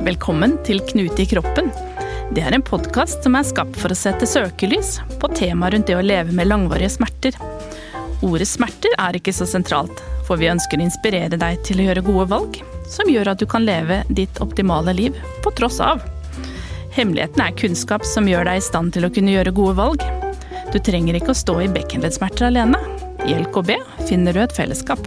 Velkommen til Knute i kroppen. Det er en podkast som er skapt for å sette søkelys på temaet rundt det å leve med langvarige smerter. Ordet smerter er ikke så sentralt, for vi ønsker å inspirere deg til å gjøre gode valg som gjør at du kan leve ditt optimale liv på tross av. Hemmeligheten er kunnskap som gjør deg i stand til å kunne gjøre gode valg. Du trenger ikke å stå i bekkenleddsmerter alene. I LKB finner du et fellesskap.